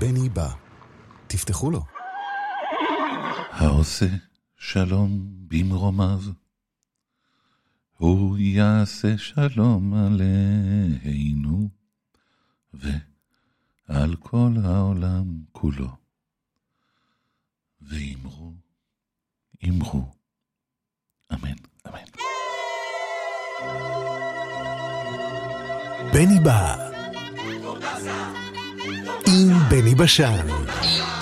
בני בא. תפתחו לו. העושה שלום במרומיו, הוא יעשה שלום עלינו, ועל כל העולם כולו. ואמרו, אמרו, אמן, אמן. בני בא. עם בני בשן.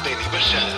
בני בשן.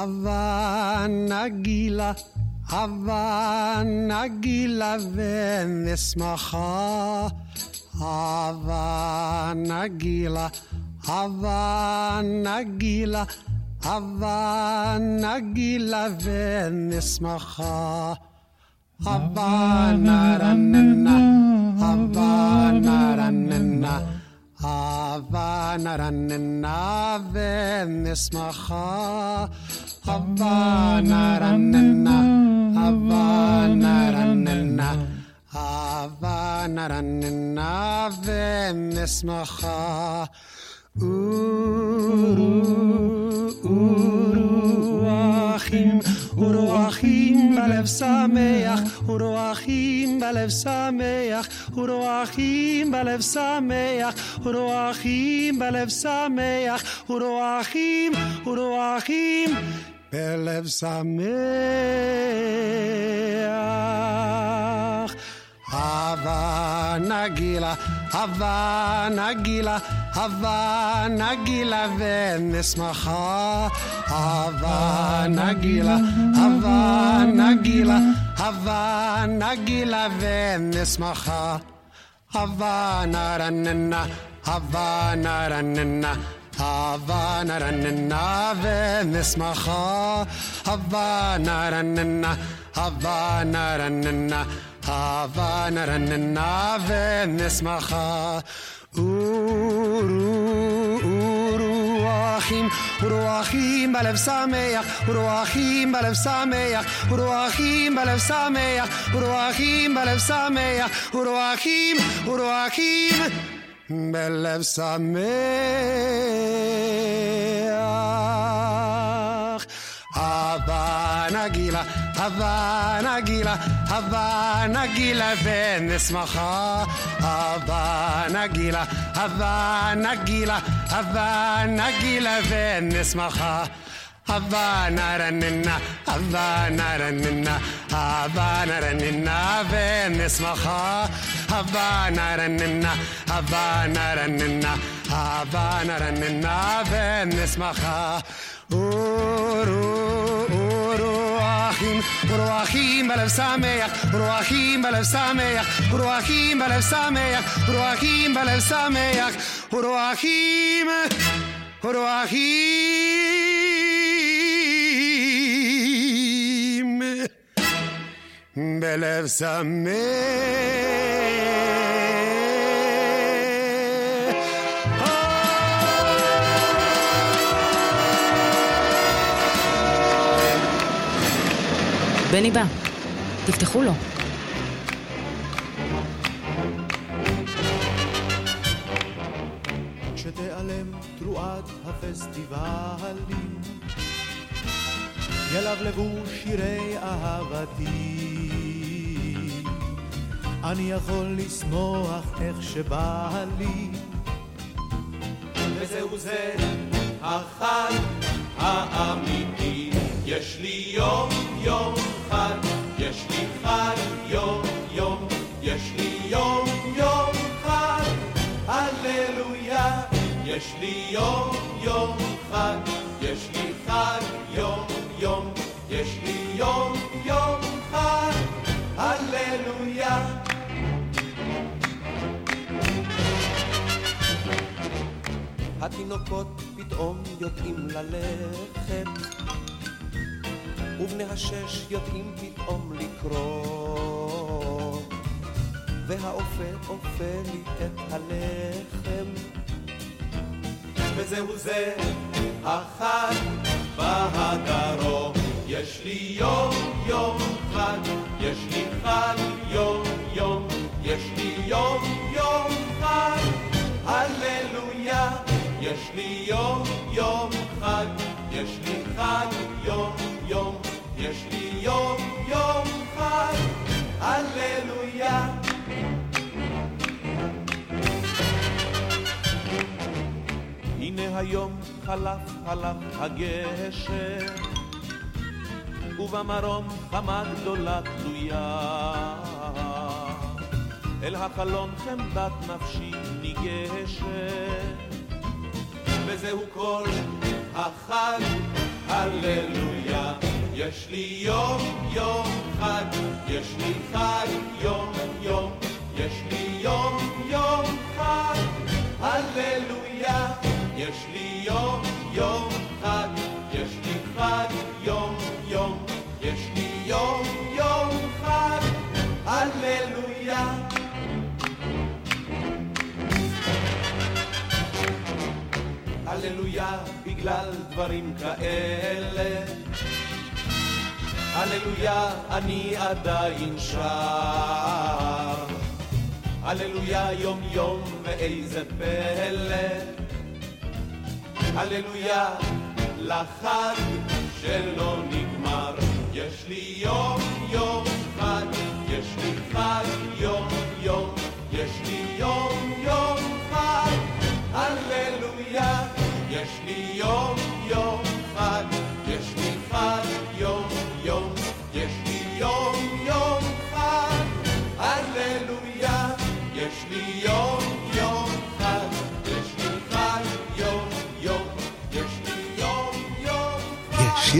Avanagila, Avanagila venismacha. Avanagila, Avanagila, Avanagila venismacha. Avanaranena, Avanaranena. Avanaranena venismacha. Havanaranana, Havanaranana, Havanaranana, Vemismacha. Uru, uruachim, uruachim balev sameach, uruachim balev sameach, uruachim balev sameach, uruachim balev sameach, uruachim, uruachim. בלב שמח, ורוחים בלב שמח, ורוחים בלב שמח, ורוחים, ורוחים בלב שמח. הווה נגילה, הווה נגילה, הווה נגילה ונשמחה. הווה נגילה, הווה נגילה, הווה נגילה ונשמחה. הווה נרננה, הווה נרננה. Hava na na na na ve mismacha. Hava na na na na. Hava ve mismacha. Uru uru achim. Uru balev sameach. Uru balev sameach. Uru balev sameach. Uru balev sameach. Uru achim. Uru. בלב שמח. הווה נגילה, הווה נגילה, הווה נגילה ונשמחה. הווה נגילה, הווה נגילה, הווה נגילה ונשמחה. הווה נרננה, הווה נרננה, Havanaranina, Havanaranina, Havanaranina, Venismacha. Uru, uru, Ruachim, Ruachim b'lev sameach, Ruachim b'lev sameach, Ruachim b'lev sameach, Ruachim b'lev sameach, Ruachim, Ruachim b'lev sameach. בני בא. תפתחו לו. כשתיעלם תרועת הפסטיבלים ילבלבו שירי אהבתי. אני יכול לשמוח איך שבא לי. וזהו זה החג האמיתי. יש לי יום יום יש לי חג יום יום, יש לי יום יום חג, הללויה. יש לי יום יום חג, יש לי חג יום יום, יש לי יום יום חג, הללויה. התינוקות פתאום יודעים ללכת, ובני השש יודעים פתאום לקרוא, והאופה אופה לי את הלחם, וזהו זה החג בהדרום. יש לי יום יום חג, יש לי חג יום יום, יש לי יום יום חג, הללויה. יש לי יום יום חג, יש לי חג יום יום, יש לי יום יום חג, הללויה. הנה היום חלף חלף הגשר, ובמרום חמה גדולה תלויה. אל החלון חמדת נפשי ניגשת. וזהו כל החג, הללויה. יש לי יום יום חג, יש לי חג יום יום, יש לי יום יום חג, הללויה. יש לי יום יום חג, יש לי חג יום יום, יש לי יום יום חג, הללויה. הללויה בגלל דברים כאלה. הללויה אני עדיין שר. הללויה יום יום ואיזה פלא. הללויה לחג שלא נגמר. יש לי יום יום חג, יש לי חג יום יום, יש לי יום יום חג, הללויה. יש לי יום יום חג,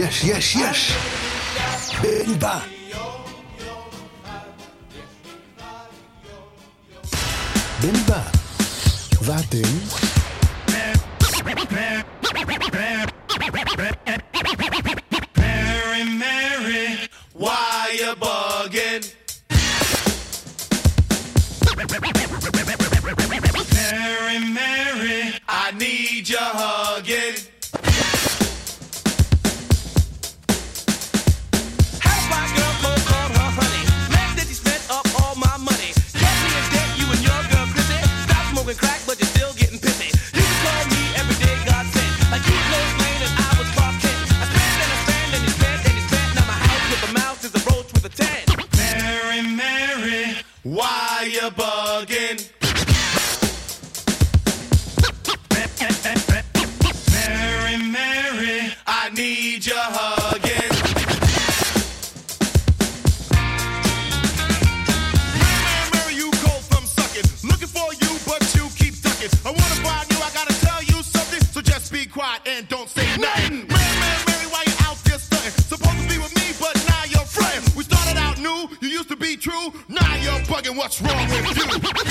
חג. יש, יש, יש, יש! בני בא! בני בא. ואתם? Mary, Mary, why you bugging? Mary, Mary, I need your hugging. Smoking crack, but you're still getting pissy. You can call me every day, God sent. Like you and I was. I and I and you and you. Now my house with a mouse is a roach with a ten. Mary, Mary, why you bugging? Mary, Mary, I need your hugging. Keep. I wanna find you, I gotta tell you something. So just be quiet and don't say nothing. Mary, Mary, Mary, why you out there stunting? Supposed to be with me, but now you're fronting. We started out new, you used to be true. Now you're bugging. What's wrong with you?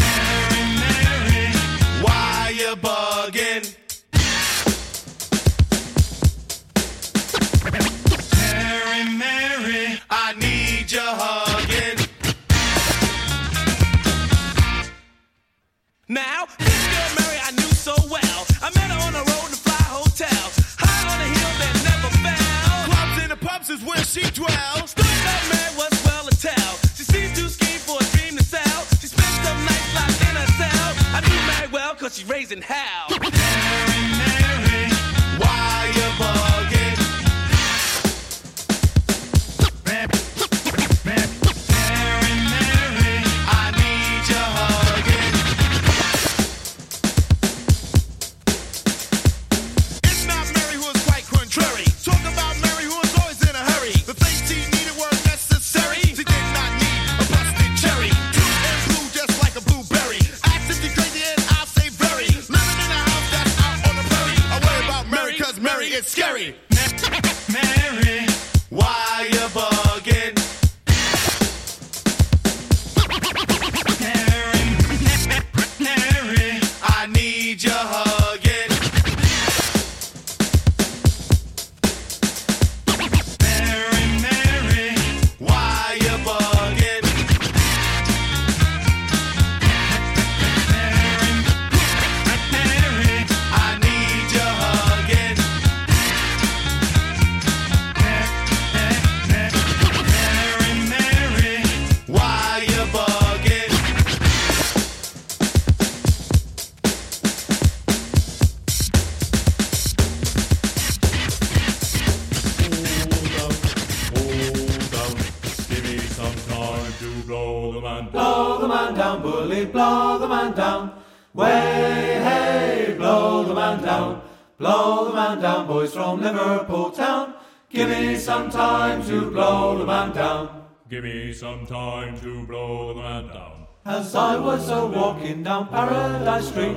Down, bully, blow the man down. Way, hey, blow the man down. Blow the man down, boys from Liverpool town. Give me some time to blow the man down. Give me some time to blow the man down. As I was a walking down Paradise Street,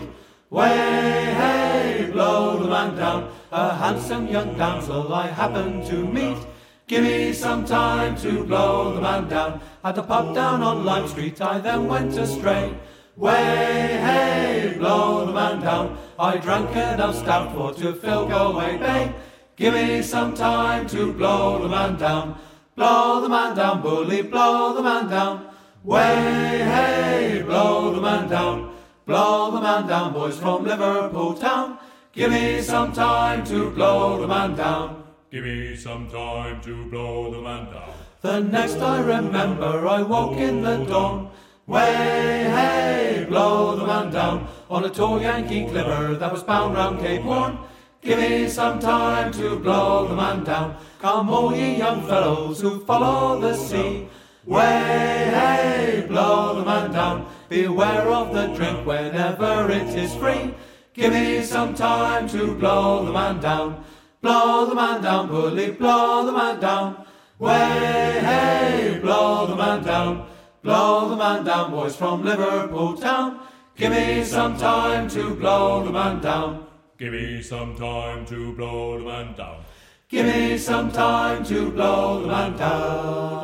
way, hey, blow the man down. A handsome young damsel I happened to meet. Give me some time to blow the man down. At a pub down on Lime Street, I then went astray. Way, hey, blow the man down. I drank enough stout for to fill Galway Bay. Give me some time to blow the man down. Blow the man down, bully, blow the man down. Way, hey, blow the man down. Blow the man down, boys from Liverpool town. Give me some time to blow the man down. Give me some time to blow the man down. The next I remember, I woke in the dawn. Way, hey, blow the man down on a tall Yankee clipper that was bound round Cape Horn. Give me some time to blow the man down. Come, all ye young fellows who follow the sea. Way, hey, blow the man down. Beware of the drink whenever it is free. Give me some time to blow the man down. Blow the man down, bully, blow the man down. Way, hey, blow the man down. Blow the man down, boys from Liverpool town. Give me some time to blow the man down. Give me some time to blow the man down. Give me some time to blow the man down.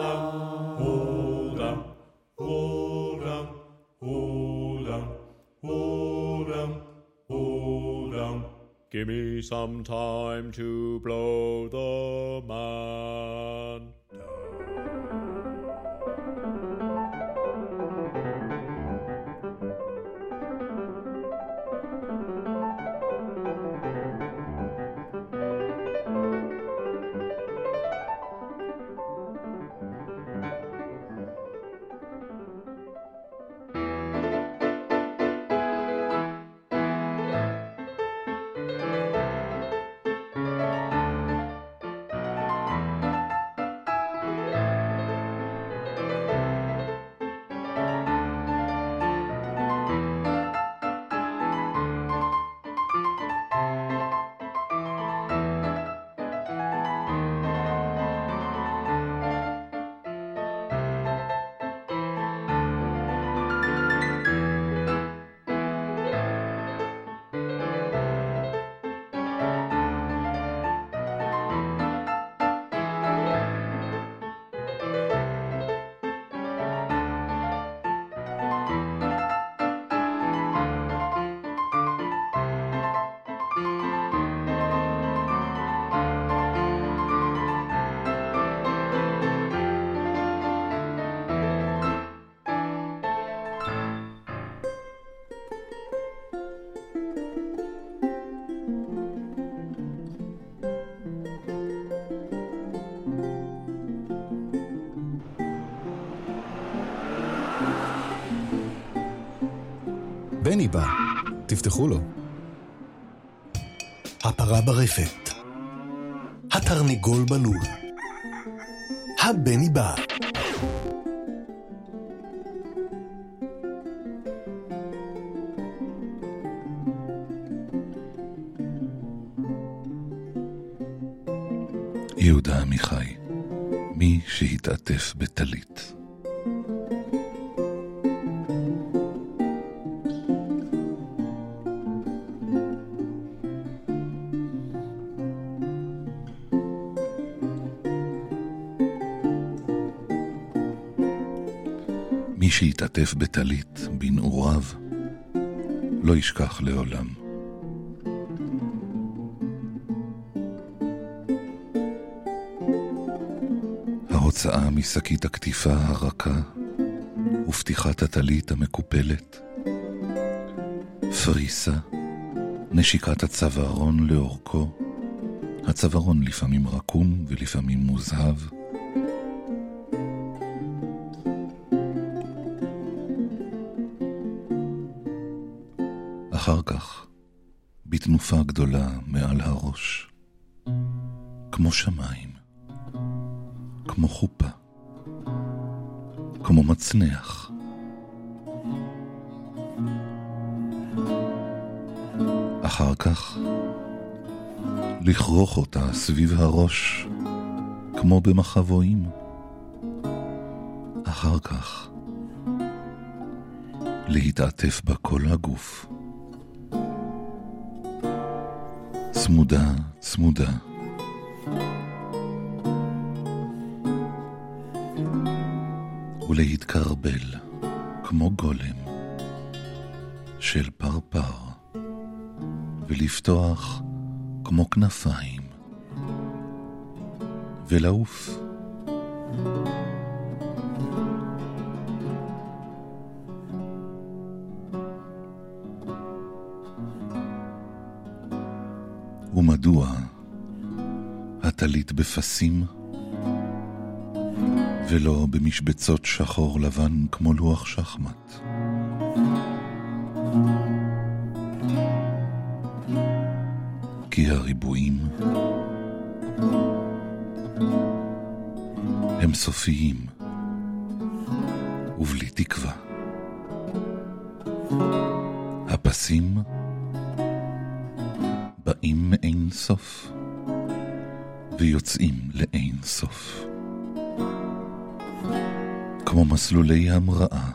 Give me some time to blow the man תפתחו לו. הפרה ברפת. התרנגול בלול. הבני בא. יהודה עמיחי, מי שהתעטף בטלית. שהתעטף בטלית בנעוריו, לא ישכח לעולם. ההוצאה משקית הקטיפה הרכה ופתיחת הטלית המקופלת, פריסה, נשיקת הצווארון לאורכו, הצווארון לפעמים רקום ולפעמים מוזהב, אחר כך, בתנופה גדולה מעל הראש, כמו שמיים, כמו חופה, כמו מצנח. אחר כך, לכרוך אותה סביב הראש, כמו במחבואים. אחר כך, להתעטף בה כל הגוף. צמודה, צמודה. ולהתקרבל כמו גולם של פרפר, ולפתוח כמו כנפיים, ולעוף. ומדוע הטלית בפסים ולא במשבצות שחור לבן כמו לוח שחמט? כי הריבועים הם סופיים ובלי תקווה. הפסים באים סוף ויוצאים לאין סוף. כמו מסלולי המראה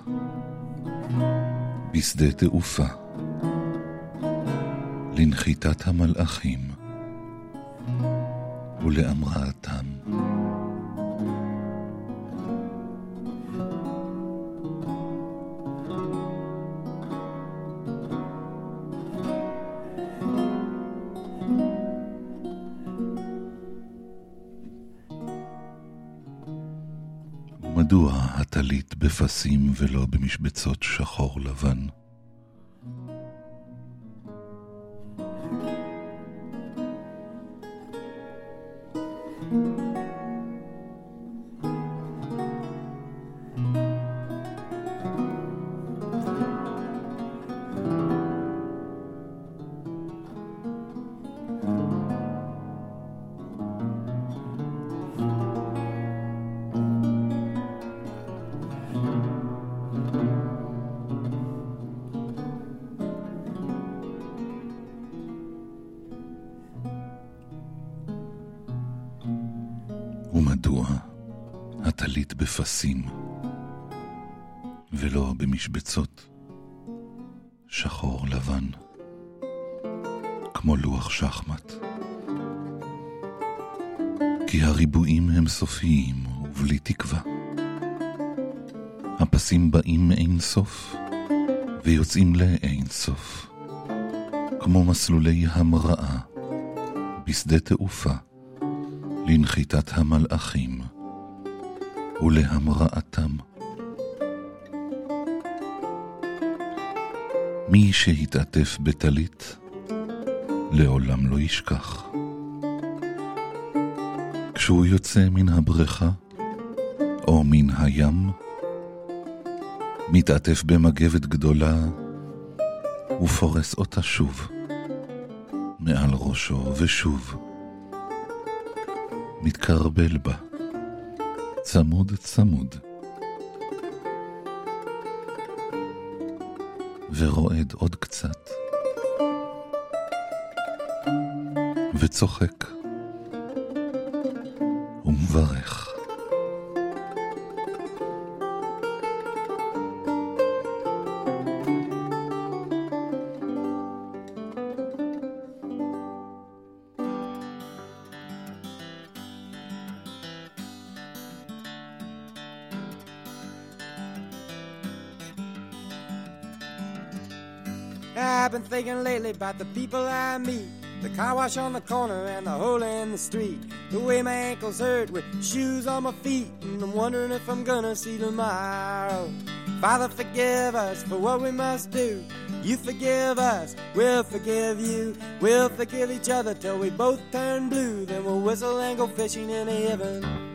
בשדה תעופה לנחיתת המלאכים ולהמראתם. בפסים ולא במשבצות שחור לבן? בפסים ולא במשבצות שחור לבן, כמו לוח שחמט? כי הריבועים הם סופיים ובלי תקווה. הפסים באים מאין סוף ויוצאים לאין סוף, כמו מסלולי המראה בשדה תעופה. לנחיתת המלאכים ולהמראתם. מי שהתעטף בטלית, לעולם לא ישכח. כשהוא יוצא מן הבריכה או מן הים, מתעטף במגבת גדולה ופורס אותה שוב מעל ראשו ושוב. מתקרבל בה, צמוד צמוד, ורועד עוד קצת, וצוחק, ומברך. I've been thinking lately about the people I meet. The car wash on the corner and the hole in the street. The way my ankles hurt with shoes on my feet. And I'm wondering if I'm gonna see tomorrow. Father, forgive us for what we must do. You forgive us, we'll forgive you. We'll forgive each other till we both turn blue. Then we'll whistle and go fishing in heaven.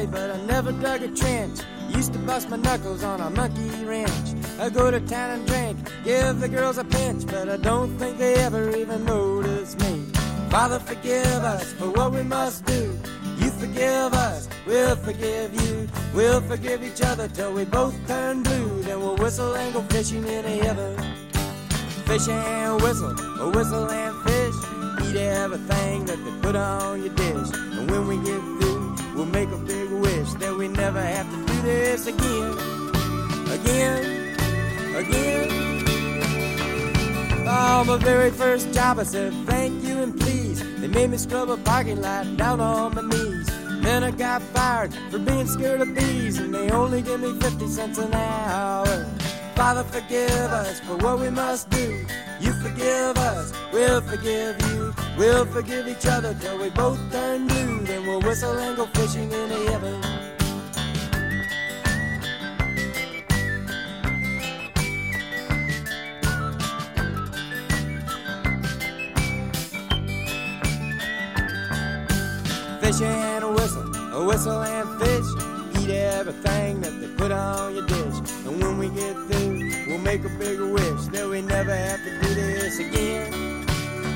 Army, but I never dug a trench. Used to bust my knuckles on a monkey wrench. I go to town and drink, give the girls a pinch, but I don't think they ever even notice me. Father, forgive us for what we must do. You forgive us, we'll forgive you. We'll forgive each other till we both turn blue. Then we'll whistle and go fishing in heaven. Fish and whistle, or whistle and fish. Eat everything that they put on your dish. And when we get we'll make a big wish that we never have to do this again. Again, again. Oh, my very first job, I said thank you and please. They made me scrub a parking lot down on my knees. Then I got fired for being scared of bees, and they only give me 50 cents an hour. Father, forgive us for what we must do. You forgive us, we'll forgive you. We'll forgive each other till we both turn blue. Then we'll whistle and go fishing in heaven. Fish and a whistle, a whistle and fish. Eat everything that they put on your dish. And when we get through, we'll make a bigger wish that we never have to do this again.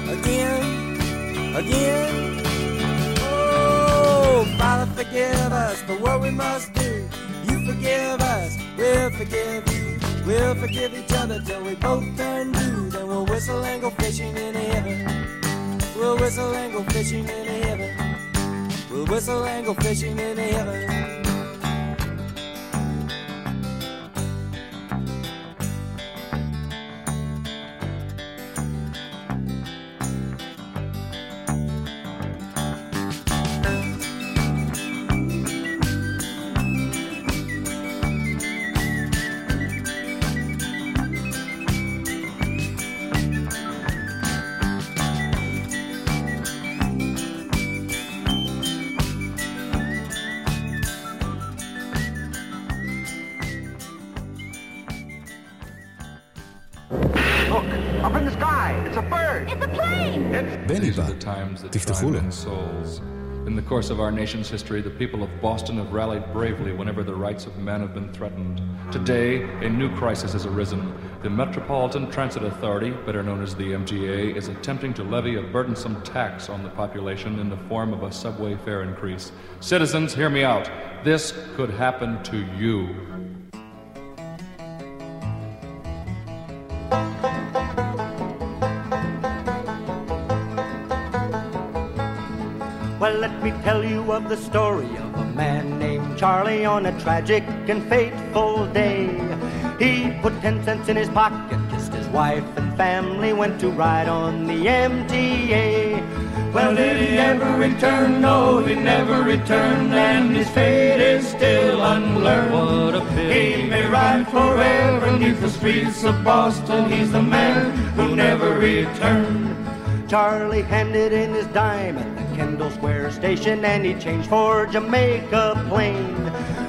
Again, again. Oh, Father, forgive us for what we must do. You forgive us, we'll forgive you. We'll forgive each other till we both turn blue. Then we'll whistle and go fishing in heaven. We'll whistle and go fishing in heaven. We'll whistle and go fishing in heaven. Souls. In the course of our nation's history, the people of Boston have rallied bravely whenever the rights of man have been threatened. Today, a new crisis has arisen. The Metropolitan Transit Authority, better known as the MTA, is attempting to levy a burdensome tax on the population in the form of a subway fare increase. Citizens, hear me out. This could happen to you. Me tell you of the story of a man named Charlie on a tragic and fateful day. He put ten cents in his pocket, kissed his wife and family, went to ride on the MTA. Well, did he ever return? No, he never returned, and his fate is still unlearned. What a pity. He may ride forever neath the streets of Boston. He's the man who never returned. Charlie handed in his dime Kendall Square station and he changed for Jamaica Plain.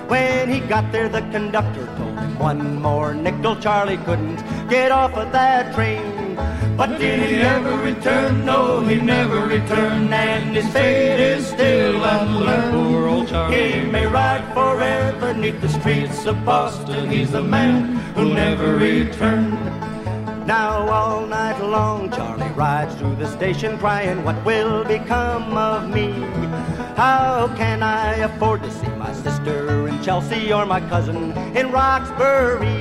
When he got there, the conductor told him one more nickel. Charlie couldn't get off of that train. But did he ever return? No, he never returned, and his fate is still unlearned. Poor old Charlie. He may ride forever neath the streets of Boston. He's the man who never returned. Now all night long Charlie rides through the station crying, what will become of me? How can I afford to see my sister in Chelsea or my cousin in Roxbury?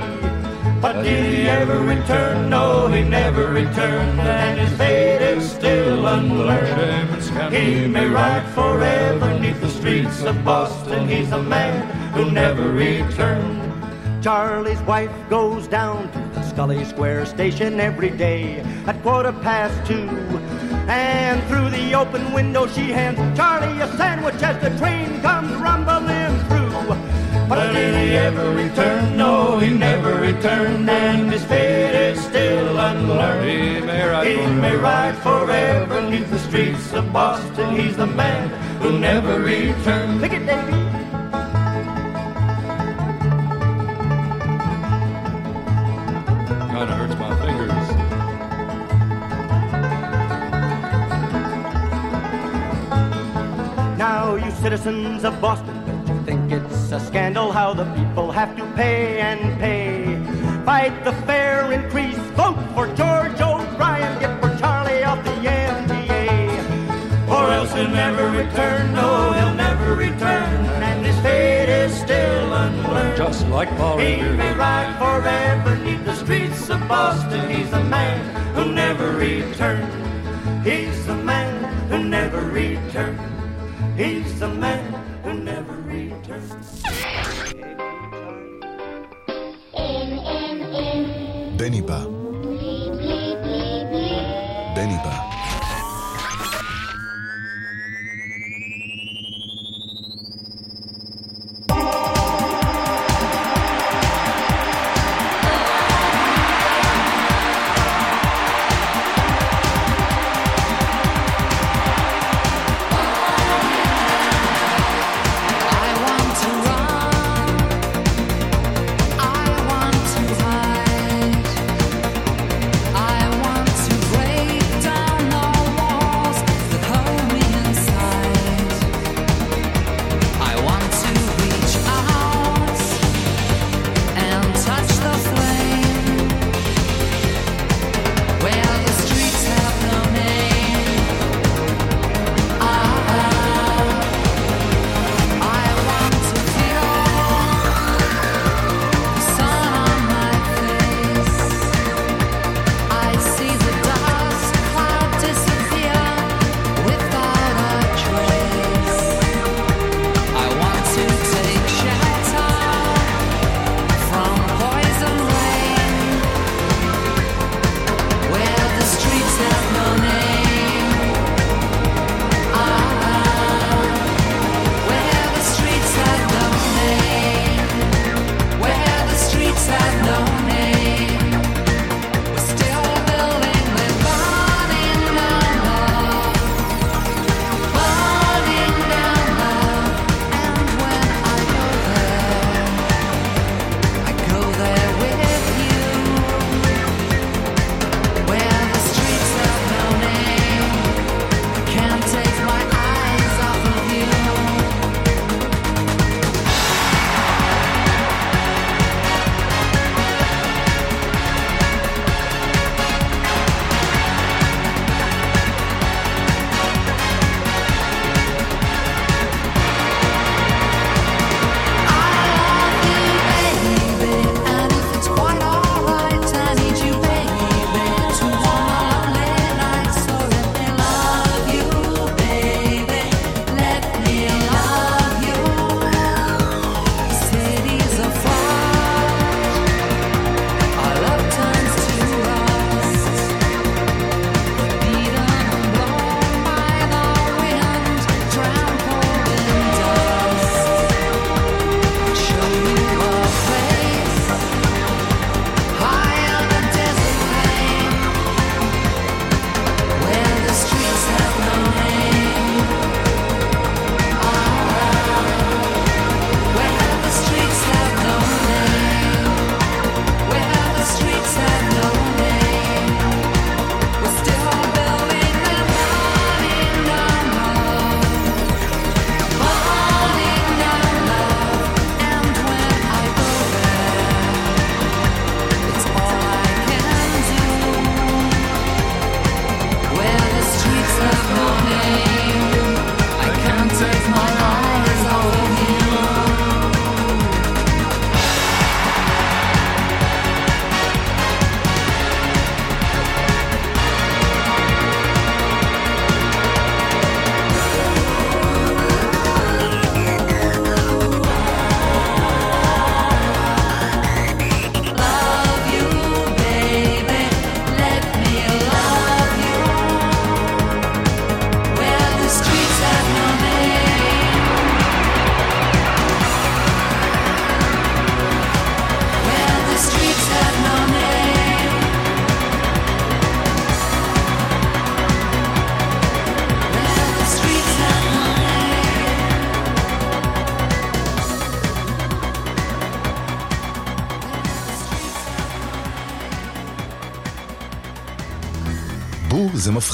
But did he ever return? No, he never returned, and his fate is still unlearned. He may ride forever neath the streets of Boston. He's a man who never returned. Charlie's wife goes down to the Scollay Square station every day at quarter past two. And through the open window, she hands Charlie a sandwich as the train comes rumbling through. But did he ever return? No, he never returned, and his fate is still unlearned. He may ride He forever. may ride forever neath the streets of Boston. He's the man who never returned. Pick it, Davy. Kinda hurts my fingers. Now, you citizens of Boston, don't you think it's a scandal how the people have to pay and pay? Fight the fare increase, vote for George O'Brien, get for Charlie off the MTA. Or else he'll never return, no, he'll never return, and his fate is still unlearned. Just like Paul He may ride forever He's of Boston. He's a man who never returned. He's the man who never returned. He's the man who never returned. Beniba. Beniba.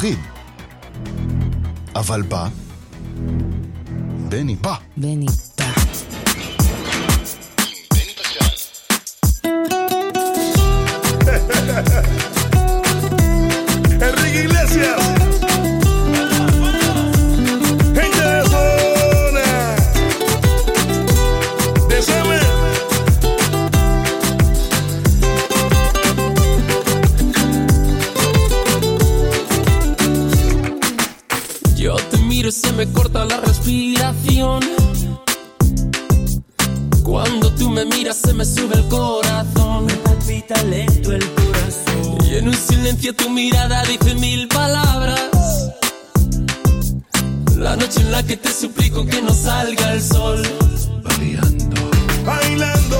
Fried. Corazón. Me palpita lento el corazón. Y en un silencio tu mirada dice mil palabras. La noche en la que te suplico que no salga el sol. Bailando. Bailando.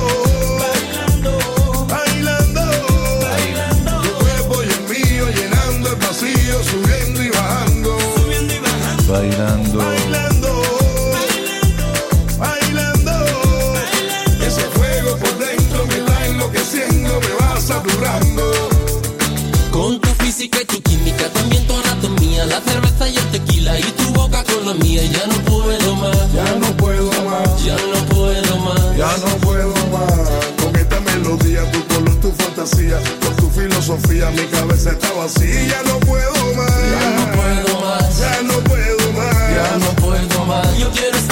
Bailando. Tu cuerpo y el mío llenando el vacío, subiendo y bajando. Bailando. Bailando. Con tu física y tu química, también tu anatomía, la cerveza y el tequila y tu boca con la mía. Ya no puedo más. Ya no puedo más. Ya no puedo más. Ya no puedo más. Con esta melodía, tu color, tu fantasía, con tu filosofía, mi cabeza está vacía. Ya no puedo más. Ya no puedo más. Ya no puedo más. Ya no puedo más. Yo quiero estar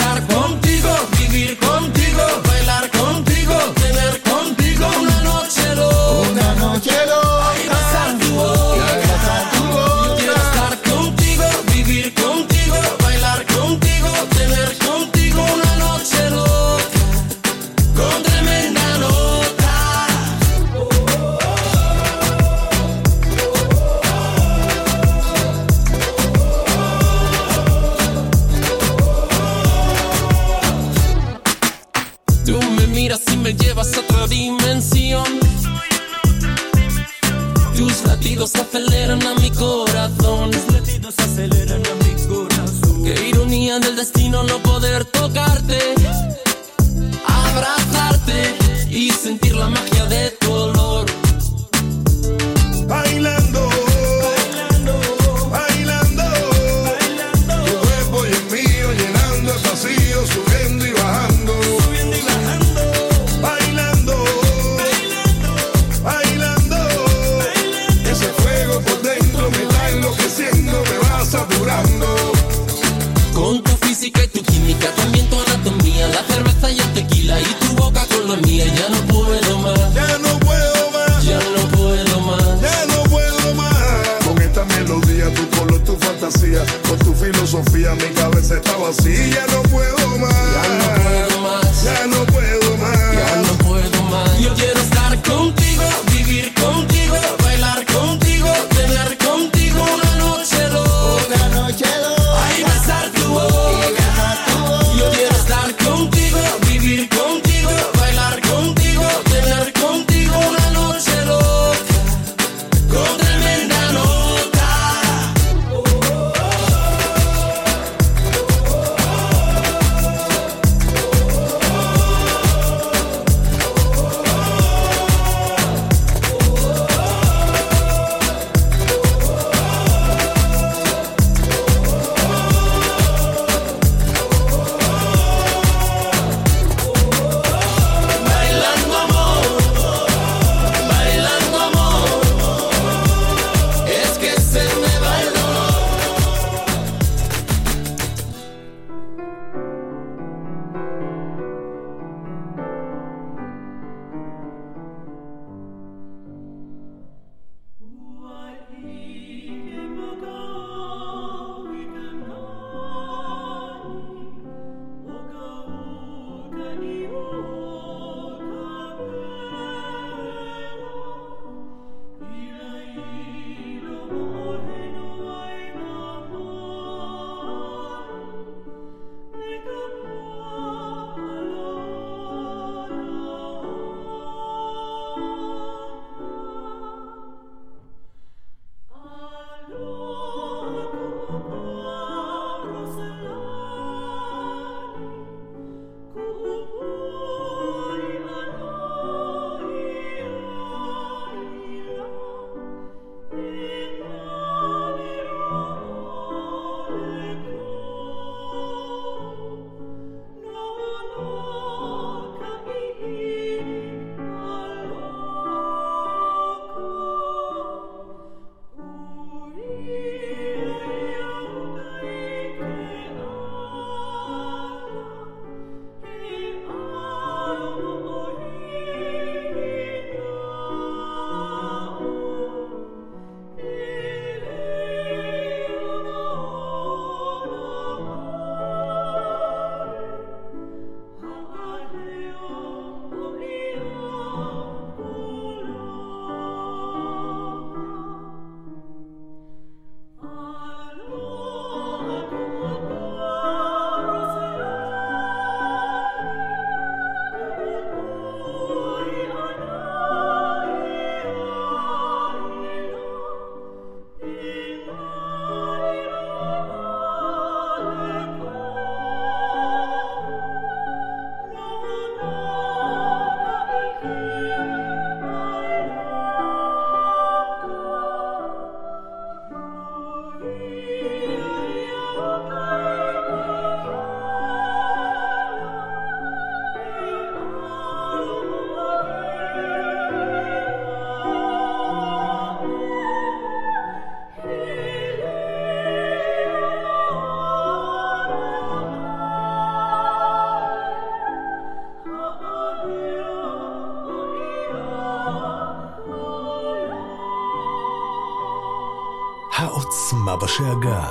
בשאגה.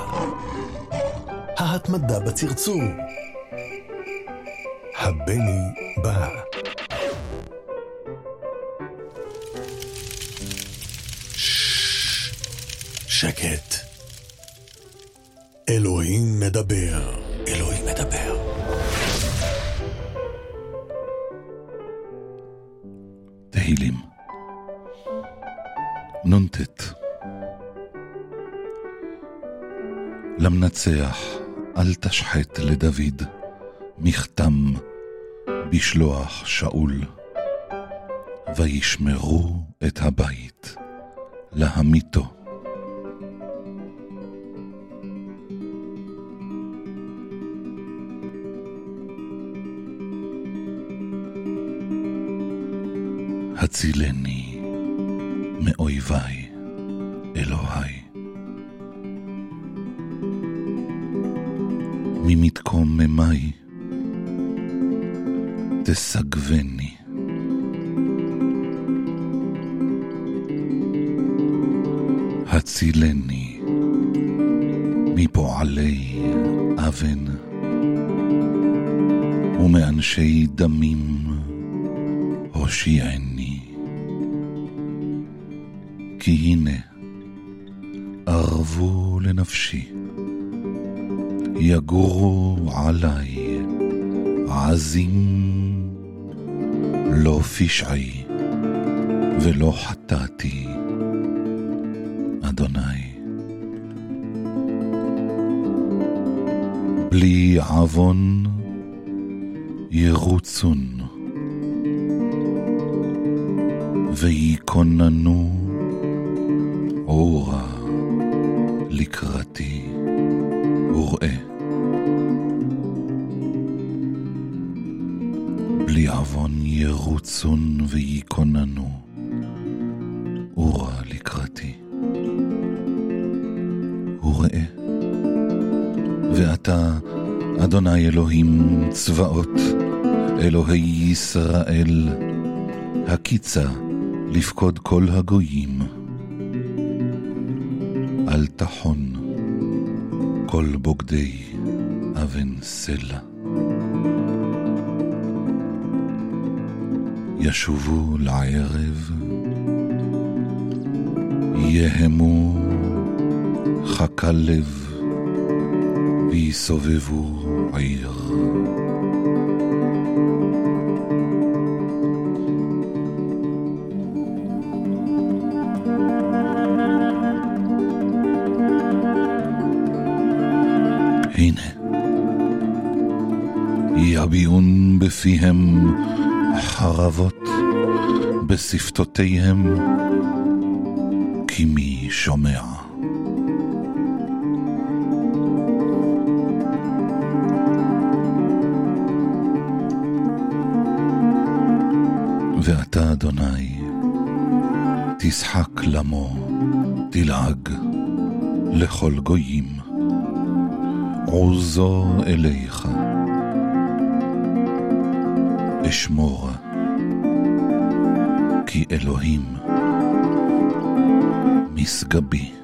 ההתמדה בצרצור. הבני בא. למנצח אל תשחט לדוד מכתם בשלוח שאול וישמרו את הבית להמיתו הצילני מאויביי, אלוהי. ממתקוממי תסגבני. הצילני מפועלי אבן ומאנשי דמים הושיעני. כי הנה, ערבו לנפשי, יגורו עלי עזים, לא פשעי ולא חטאתי, אדוני. בלי עוון ירוצון, ויקוננו אורה לקראתי אדוני אלוהים צבאות, אלוהי ישראל, הקיצה לפקוד כל הגויים. אל תחון כל בוגדי אבן סלע. ישובו לערב, יהמו חכה לב, ויסובבו עיר. הנה, יביעון בפיהם חרבות, בשפתותיהם, כי מי שומע. אדוני, תשחק למו, תלעג לכל גויים. עוזו אליך. אשמור, כי אלוהים משגבי.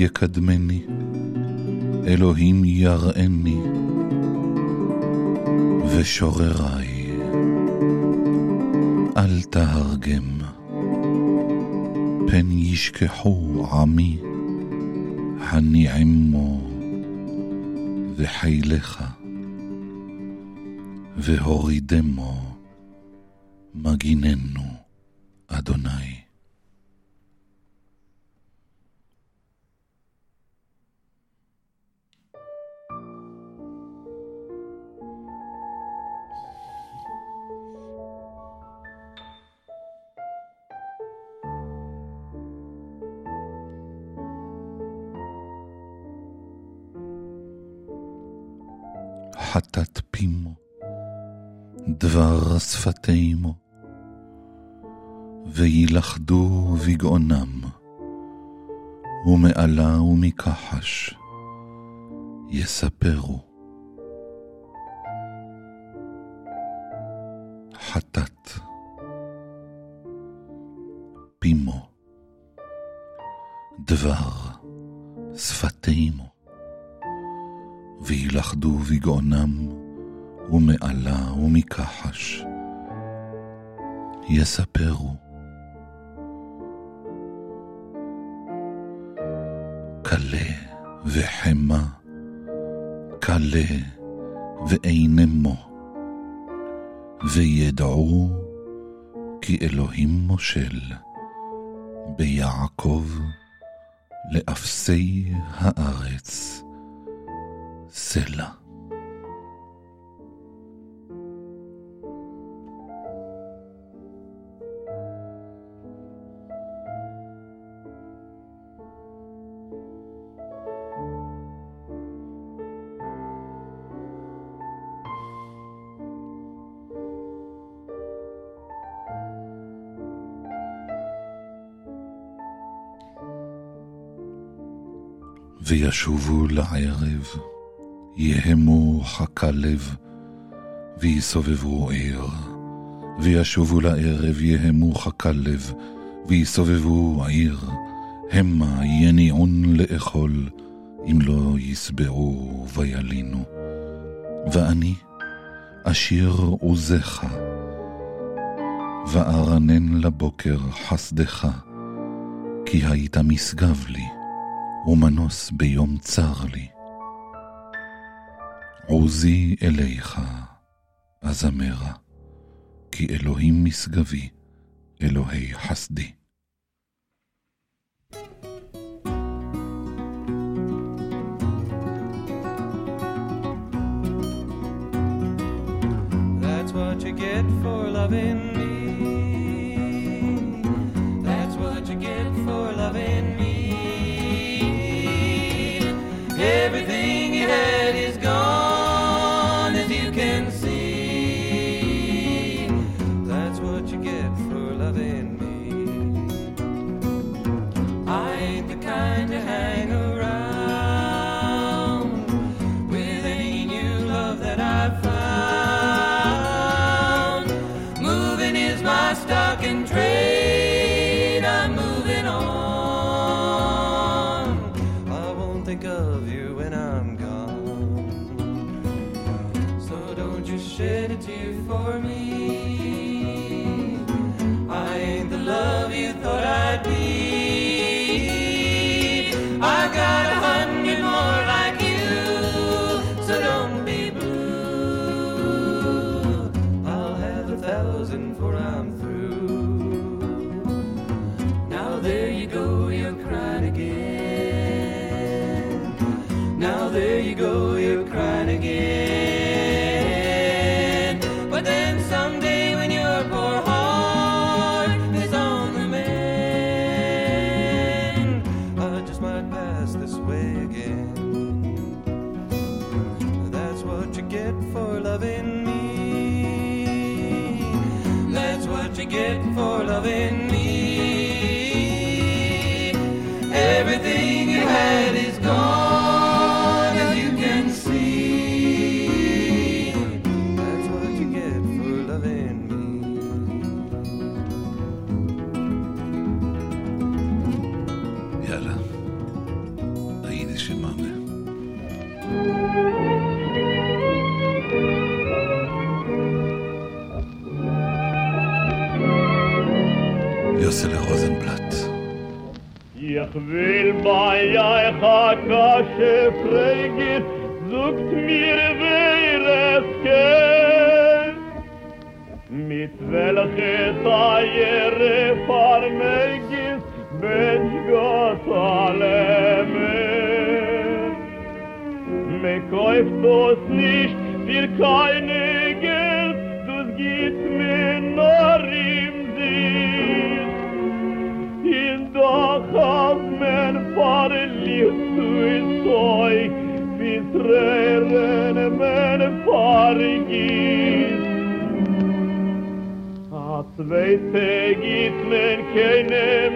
יקדמני, אלוהים יראני, ושורריי, אל תהרגם, פן ישכחו עמי, הנעמו וחילך, והורידמו מגיננו, שפתימו, וילכדו בגאונם ומעלה ומכחש יספרו. חטאת, פימו, דבר, שפתימו, וילכדו בגאונם ומעלה ומכחש יספרו. קלה וחמה, קלה ואינמו, וידעו כי אלוהים מושל ביעקב לאפסי הארץ סלע. וישובו לערב, יהמו חכה לב, ויסובבו עיר. וישובו לערב, יהמו חכה לב, ויסובבו עיר. המה יניעון לאכול, אם לא ישבעו וילינו. ואני אשיר עוזך, וארנן לבוקר חסדך, כי היית משגב לי. ומנוס ביום צר לי. עוזי אליך, אזמרה, כי אלוהים משגבי, אלוהי חסדי. That's what you get for loving me. That's what you get for loving me. Ich will bei euch kasche fragen, sucht mir wer es kennt. Mit welche Teiere farmegis, Mensch Gott allemen. Me kauft das Weite git men keine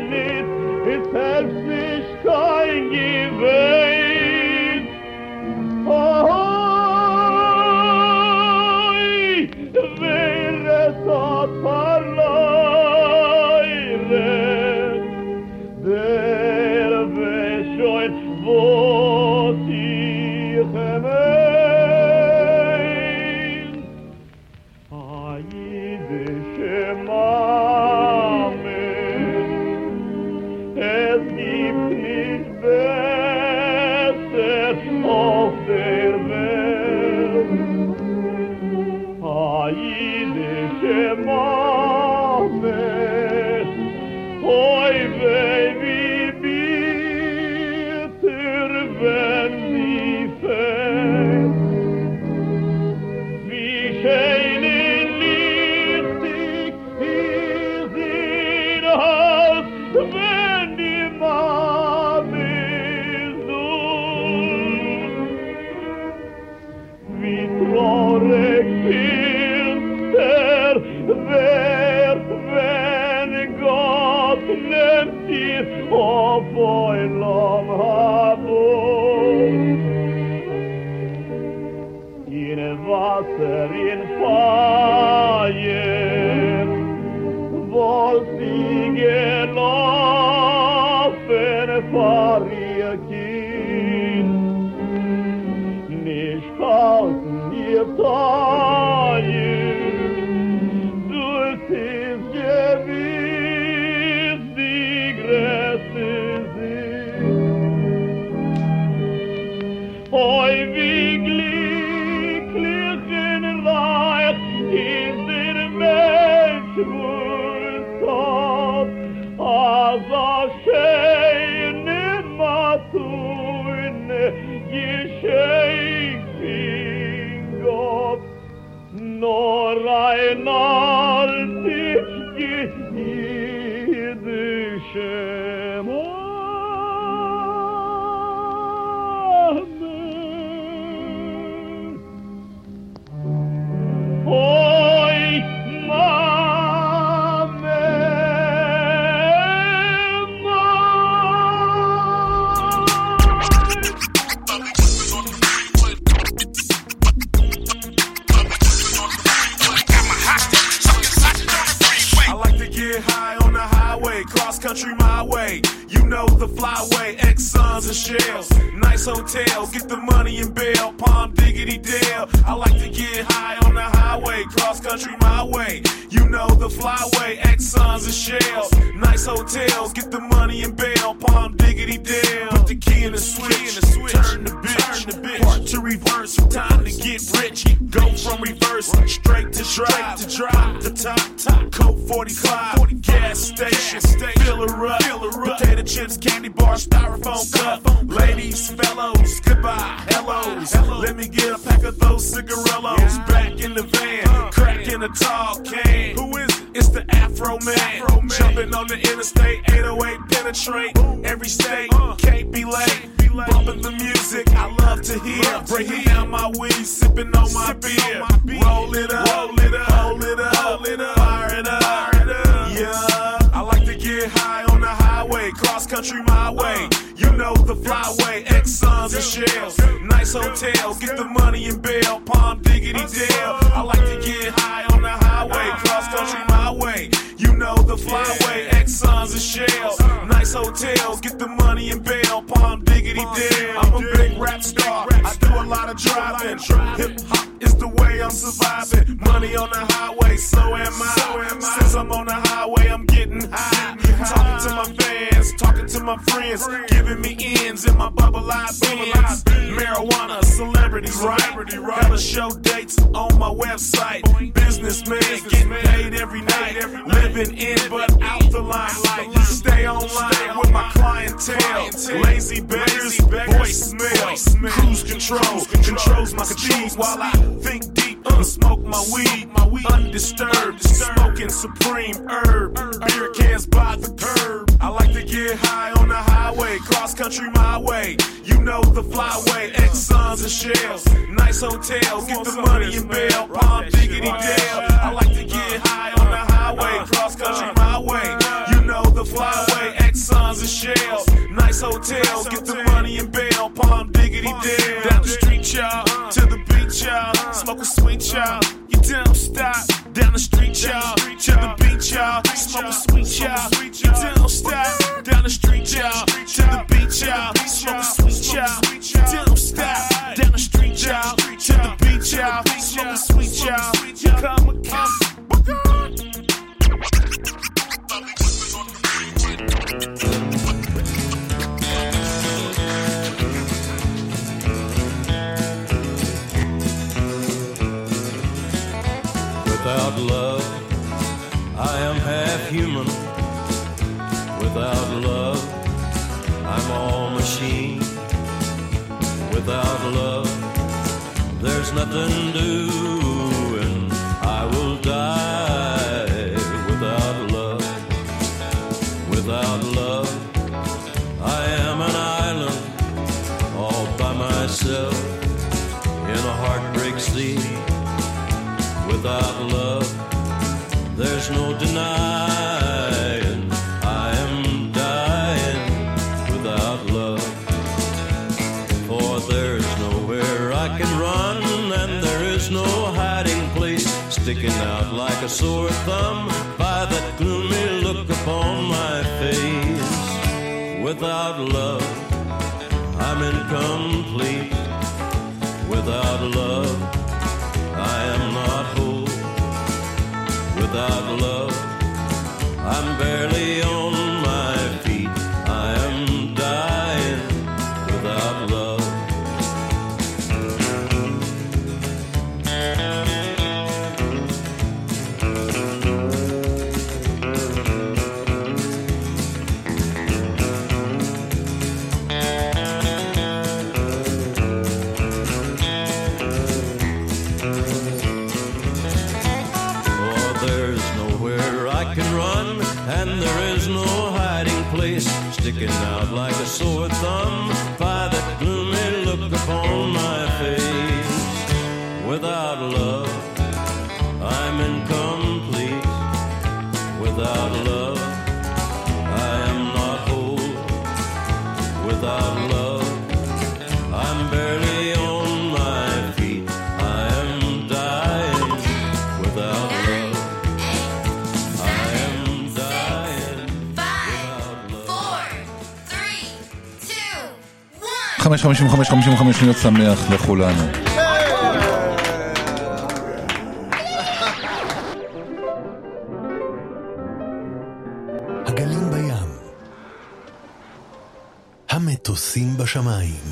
flyway, Exxons and Shells. Nice hotel, get the money in bail, Palm Diggity Dale. I like to get high on the highway, cross country my way. You know the flyway, Exxon's and Shells. Nice hotels, get the money in bail, Palm Diggity Dale. Put the key in the switch, turn the bitch, turn the bitch. Part to reverse, time to get rich. Go from reverse, straight to drive, to drive, the top, top. Coke 45, gas station, fill her up, fill her up. Potato chips, candy bar, styrofoam cup. Ladies, fellows, goodbye, hellos. Let me get a pack of those cigarillos. Back in the van, crack in a tall can. Who is it? It's the Afroman. Jumping on the interstate, 808 penetrate. Every state, uh. can't be late. Bumping the music I love to hear. Breaking down my weed, sipping on my beer. Roll it up, roll it up, hold it up, hold it up, fire it up. Yeah, I like to get high on the highway, cross country my way. You know the flyway, Exxons and Shells. Nice hotels, get the money in bail, Palm Diggity Dale. I like to get high on the highway, cross country my way. You know the flyway, Exxon's Suns and Shells. Nice hotels, get the money in bail, Palm Diggity Dale. I'm a big rap star, I do a lot of driving. Hip hop is the way I'm surviving. Money on the highway, so am I. Since I'm on the highway, I'm getting high. Talking to my fans, talking to my friends, giving me ends in my bubble eye bins. Marijuana, celebrities, right? Hella show dates on my website. Businessman, getting paid every night. Living in but out the limelight. Stay online with my clientele. Lazy beggars, voicemail. Cruise control controls my speed while I think deep and smoke my weed. My weed undisturbed, smoking supreme herb. Beer cans by the curb. I like to get high on the highway, cross country my way. You know the flyway, Exxons and Shells. Nice hotels, get the money in bail. Palm Diggity Dale. I like to get high on the highway, highway, cross country my way. You know the flyway, Exxon's and Shells, nice hotel, get the money and bail, palm diggity dale. Down the street, y'all, to the beach, y'all, smoke a sweet, y'all. You don't stop. Down the street, y'all, to the beach, y'all, smoke a sweet, y'all. You don't stop. Down the street, y'all, to the beach, y'all, smoke a sweet, y'all. You don't stop. Down the street, y'all, to the beach, y'all, smoke a sweet, y'all. You come, come. without love. I am half human. Without love, I'm all machine. Without love, there's nothing to I am dying without love. For there's nowhere I can run, and there is no hiding place. Sticking out like a sore thumb 55, 55 שניות שמח לכולנו. הגלים בים, המטוסים בשמיים,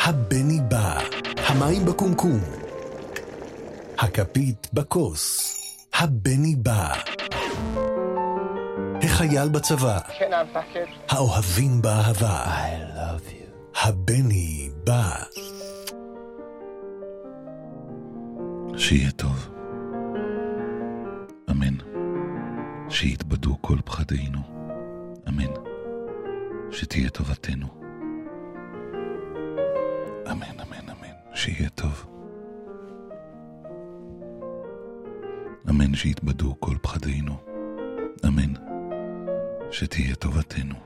הבני בא, המים בקומקום, הכפית בכוס, הבני בא. החייל בצבא, האוהבים באהבה. הבני בא. שיהיה טוב. אמן. שיתבדו כל פחדינו. אמן. שתהיה טובתנו. אמן, אמן, אמן. שיהיה טוב. אמן שיתבדו כל פחדינו. אמן. שתהיה טובתנו.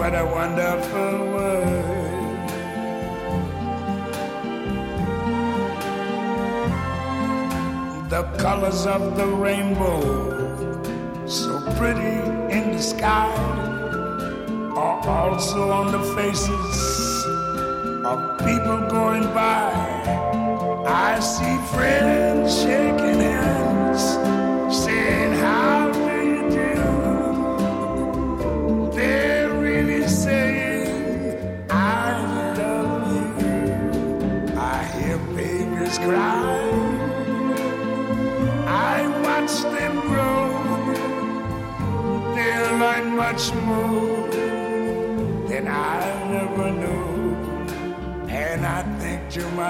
what a wonderful world. The colors of the rainbow, so pretty in the sky, are also on the faces